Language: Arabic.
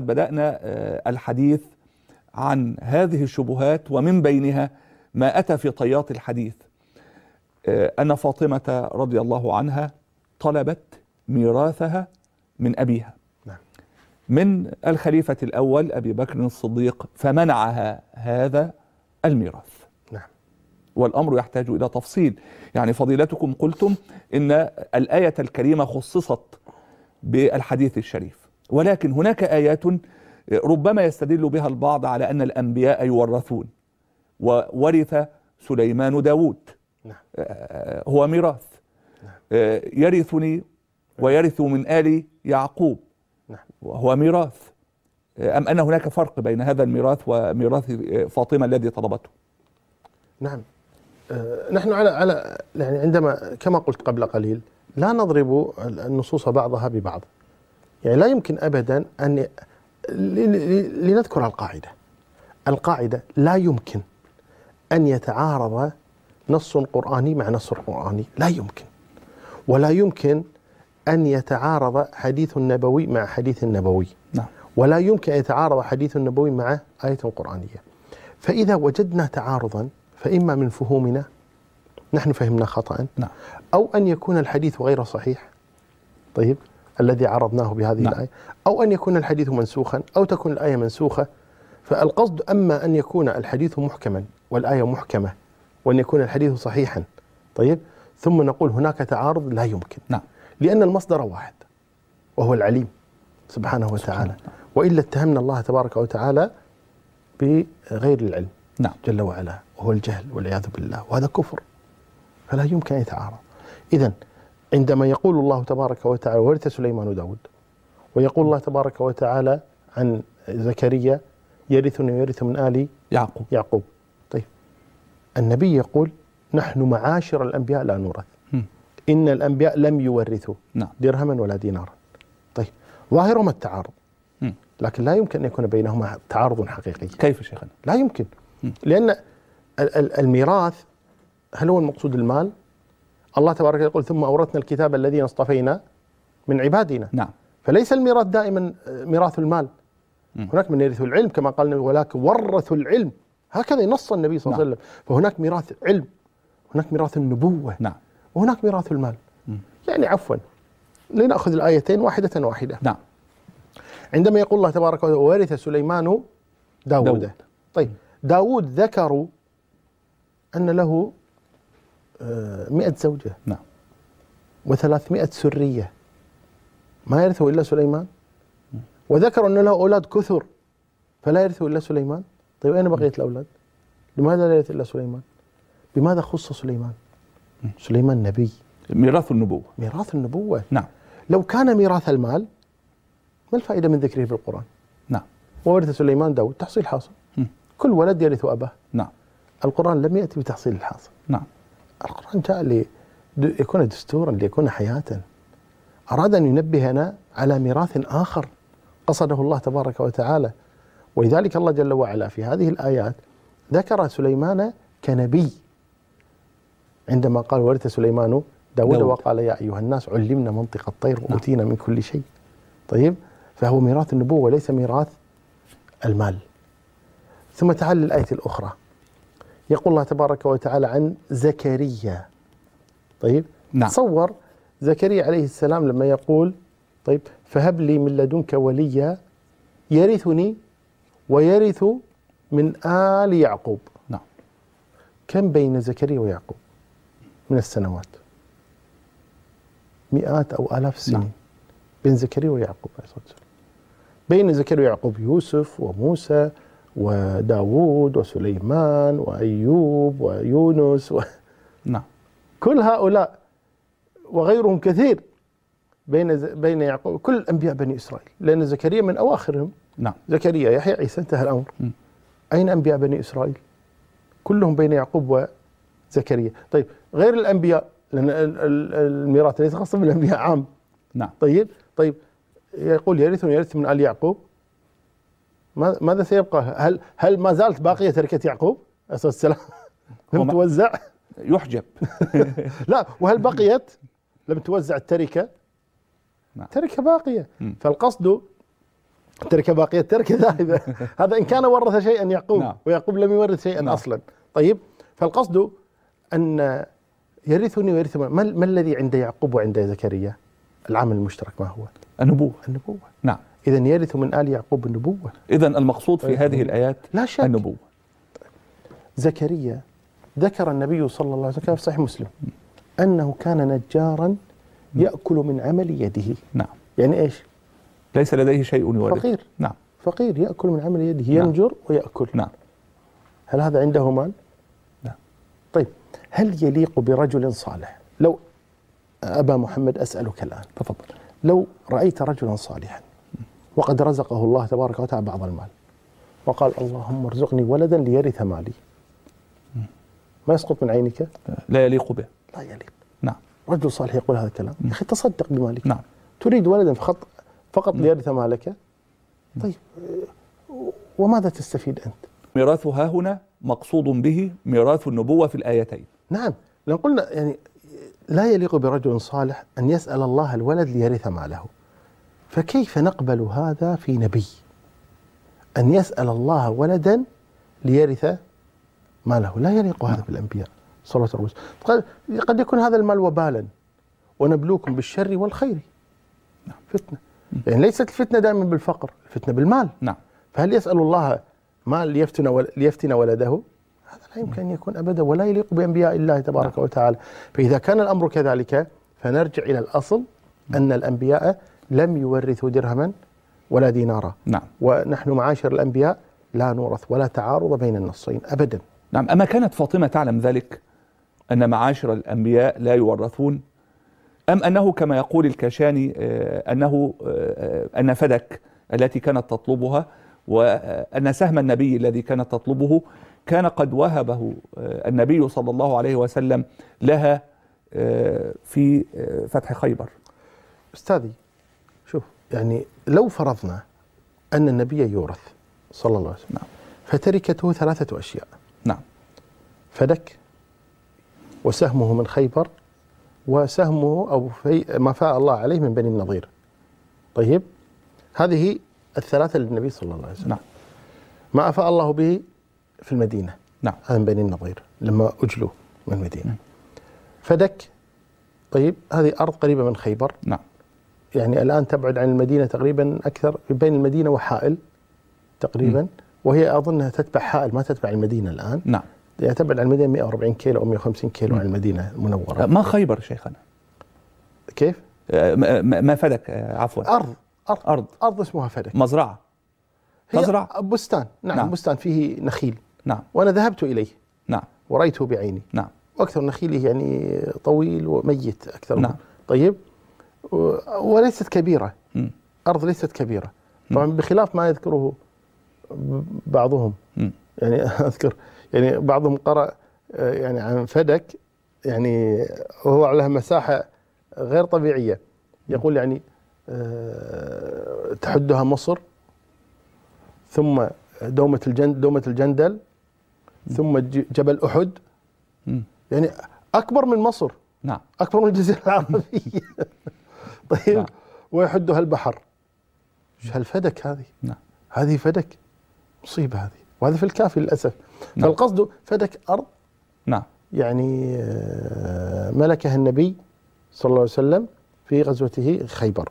بدأنا الحديث عن هذه الشبهات ومن بينها ما أتى في طيات الحديث. أن فاطمة رضي الله عنها طلبت ميراثها من أبيها. نعم. من الخليفة الأول أبي بكر الصديق فمنعها هذا الميراث. نعم. والأمر يحتاج إلى تفصيل. يعني فضيلتكم قلتم إن الآية الكريمة خصصت بالحديث الشريف. ولكن هناك آيات ربما يستدل بها البعض على أن الأنبياء يورثون. وورث سليمان داود نعم. هو ميراث. يرثني ويرث من آل يعقوب. نعم. وهو ميراث. أم أن هناك فرق بين هذا الميراث وميراث فاطمة الذي طلبته؟ نعم. آه، نحن على على يعني عندما كما قلت قبل قليل لا نضرب النصوص بعضها ببعض. يعني لا يمكن ابدا أن ل- ل- لنذكر القاعدة. القاعدة لا يمكن أن يتعارض نص قرآني مع نص قرآني. لا يمكن. ولا يمكن أن يتعارض حديث نبوي مع حديث نبوي نعم. ولا يمكن أن يتعارض حديث نبوي مع آية قرانيه فإذا وجدنا تعارضا فإما من فهومنا نحن فهمنا خطا نعم. أو أن يكون الحديث غير صحيح. طيب؟ الذي عرضناه بهذه نعم. الآية. أو أن يكون الحديث منسوخا أو تكون الآية منسوخة. فالقصد أما أن يكون الحديث محكما والآية محكمة وأن يكون الحديث صحيحا. طيب؟ ثم نقول هناك تعارض لا يمكن. نعم. لأن المصدر واحد وهو العليم سبحانه وتعالى. وإلا اتهمنا الله تبارك وتعالى بغير العلم. نعم. جل وعلا وهو الجهل والعياذ بالله وهذا كفر. فلا يمكن أن يتعارض. اذا عندما يقول الله تبارك وتعالى ورث سليمان داود ويقول الله تبارك وتعالى عن زكريا يرثني ويرث من آل يعقوب. يعقوب. طيب. النبي يقول نحن معاشر الأنبياء لا نورث. مم. إن الأنبياء لم يورثوا نعم. درهما ولا دينارا. طيب. ظاهرهما التعارض. لكن لا يمكن أن يكون بينهما تعارض حقيقي. كيف شيخنا؟ لا يمكن. لأن ال- ال- الميراث هل هو المقصود المال؟ الله تبارك وتعالى يقول ثم أورثنا الكتاب الذين اصطفينا من عبادنا. نعم. فليس الميراث دائما آه، ميراث المال. مم. هناك من يرث العلم كما قال النبي ولكن ورثوا العلم. هكذا نص النبي صلى الله عليه وسلم. فهناك ميراث علم. هناك ميراث النبوة. نعم. وهناك ميراث المال. مم. يعني عفوا لنأخذ الآيتين واحدة واحدة. نعم. عندما يقول الله تبارك وتعالى ورث سليمان داود, داود. طيب داود ذكروا أن له مئة زوجة. نعم. وثلاثمائة سرية. ما يرثه إلا سليمان؟ وذكروا أن له أولاد كثر فلا يرثه إلا سليمان؟ طيب أين بقية الأولاد؟ لماذا لا يرث إلا سليمان؟ بماذا خص سليمان؟ سليمان نبي. ميراث النبوة. ميراث النبوة. نعم. لو كان ميراث المال ما الفائدة من ذكره في القرآن؟ نعم. وورث سليمان داود تحصيل حاصل. كل ولد يرث أباه. نعم. القرآن لم يأتي بتحصيل الحاصل نعم. القرآن جاء ليكون دستورا ليكون حياة. أراد أن ينبهنا على ميراث آخر قصده الله تبارك وتعالى. ولذلك الله جل وعلا في هذه الآيات ذكر سليمان كنبي. عندما قال ورث سليمان داود, داود. وقال يا أيها الناس علمنا منطق الطير وأوتينا من كل شيء. طيب فهو ميراث النبوة وليس ميراث المال. ثم تعال للآية الأخرى. يقول الله تبارك وتعالى عن زكريا. طيب؟ نعم. تصور زكريا عليه السلام لما يقول طيب فهب لي من لدنك وليا يرثني ويرث من آل يعقوب. نعم. كم بين زكريا ويعقوب من السنوات؟ مئات أو آلاف السنين. نعم. بين زكريا ويعقوب عليه الصلاة والسلام. بين زكريا ويعقوب يوسف وموسى وداود وسليمان وأيوب ويونس و... نعم. كل هؤلاء وغيرهم كثير بين ز- بين يعقوب كل أنبياء بني إسرائيل لأن زكريا من أواخرهم. نعم. زكريا يحيى عيسى انتهى الأمر. م. أين أنبياء بني إسرائيل؟ كلهم بين يعقوب وزكريا. طيب غير الأنبياء لأن ال- ال- الميراث ليس خاصا بالأنبياء عام. نعم. طيب طيب يقول يرث يرث من آل يعقوب. ماذا سيبقى؟ هل هل ما زالت باقية تركه يعقوب عليه؟ هو لم توزع؟ يحجب لا وهل بقيت لم توزع التركة نعم. تركة باقية. فالقصد ترك باقي الترك ذاهبة هذا إن كان ورث شيئا يعقوب نعم. ويعقوب لم يورث شيئا نعم. أصلا طيب فالقصد أن يرثني ويرث ما, ما الذي عند يعقوب وعند زكريا العمل المشترك ما هو النبوة النبوة نعم إذا يرث من آل يعقوب النبوة. إذا المقصود في طيب. هذه الآيات لا شك. النبوة. زكريا ذكر النبي صلى الله عليه وسلم في صحيح مسلم أنه كان نجارا يأكل من عمل يده. نعم. يعني إيش؟ ليس لديه شيء يورث. فقير. نعم. فقير يأكل من عمل يده نعم. ينجر ويأكل. نعم. هل هذا عنده مال؟ لا. طيب هل يليق برجل صالح؟ لو أبا محمد أسألك الآن. تفضل. لو رأيت رجلا صالحا وقد رزقه الله تبارك وتعالى بعض المال. وقال اللهم ارزقني ولدا ليرث مالي. ما يسقط من عينك؟ لا يليق به. لا يليق. نعم. رجل صالح يقول هذا الكلام. يا أخي تصدق بمالك. نعم. تريد ولدا فقط فقط ليرث مالك؟ طيب آه، وماذا تستفيد أنت؟ ميراث ها هنا مقصود به ميراث النبوة في الآيتين. نعم. لو قلنا يعني لا يليق برجل صالح أن يسأل الله الولد ليرث ماله. فكيف نقبل هذا في نبي؟ أن يسأل الله ولدا ليرث ماله. لا يليق هذا بالأنبياء صلى الله عليه وسلم. قد- يكون هذا المال وبالا. ونبلوكم بالشر والخير. فتنة. يعني ليست الفتنة دائما بالفقر الفتنة بالمال. نعم. فهل يسأل الله مال ليفتن ليفتن ولده؟ هذا لا يمكن أن يكون أبدا ولا يليق بأنبياء الله تبارك وتعالى. فإذا كان الأمر كذلك فنرجع إلى الأصل أن الأنبياء لم يورثوا درهما ولا دينارا. نعم. ونحن معاشر الأنبياء لا نورث ولا تعارض بين النصين أبدا. نعم أما كانت فاطمة تعلم ذلك أن معاشر الأنبياء لا يورثون؟ أم أنه كما يقول الكاشاني آه، أنه آه، أن فدك التي كانت تطلبها وأن سهم النبي الذي كانت تطلبه كان قد وهبه آه، النبي صلى الله عليه وسلم لها آه، في آه، فتح خيبر. أستاذي شوف يعني لو فرضنا أن النبي يورث صلى الله عليه وسلم نعم. فتركته ثلاثة أشياء نعم فدك وسهمه من خيبر وسهمه أو في ما فاء الله عليه من بني النضير. طيب هذه الثلاثة للنبي صلى الله عليه وسلم. نعم ما أفاء الله به في المدينة نعم هذا من بني النضير لما أجلوا من المدينة. نعم. فدك طيب هذه أرض قريبة من خيبر نعم يعني الآن تبعد عن المدينة تقريبا أكثر بين المدينة وحائل تقريبا وهي اظنها تتبع حائل ما تتبع المدينة الآن. نعم. يعني تبعد عن المدينة 140 كيلو أو 150 كيلو عن المدينة المنورة. ما خيبر شيخنا؟ كيف؟ آه، ما- فدك آه، عفوا. أرض أرض أرض. أرض اسمها فدك. مزرعة. مزرعة. بستان. نعم, نعم. بستان فيه نخيل. نعم. وأنا ذهبت إليه. نعم. ورأيته بعيني. نعم. وأكثر نخيله يعني طويل وميت أكثر. نعم. طيب؟ وليست كبيرة. مم. أرض ليست كبيرة. طبعا بخلاف ما يذكره بعضهم. يعني أذكر يعني بعضهم قرأ آه، يعني عن فدك يعني وهو على مساحة غير طبيعية. يقول يعني آه، تحدها مصر ثم دومة الجند دومة الجندل ثم جبل أحد. يعني أكبر من مصر. نعم. أكبر من الجزيرة العربية. طيب نعم. ويحدها البحر. إيش هالفدك هذه؟ نعم. هذه فدك؟ مصيبة هذه. وهذا في الكافي للأسف. نعم. فالقصد فدك أرض؟ نعم. يعني آه، ملكها النبي صلى الله عليه وسلم في غزوته خيبر.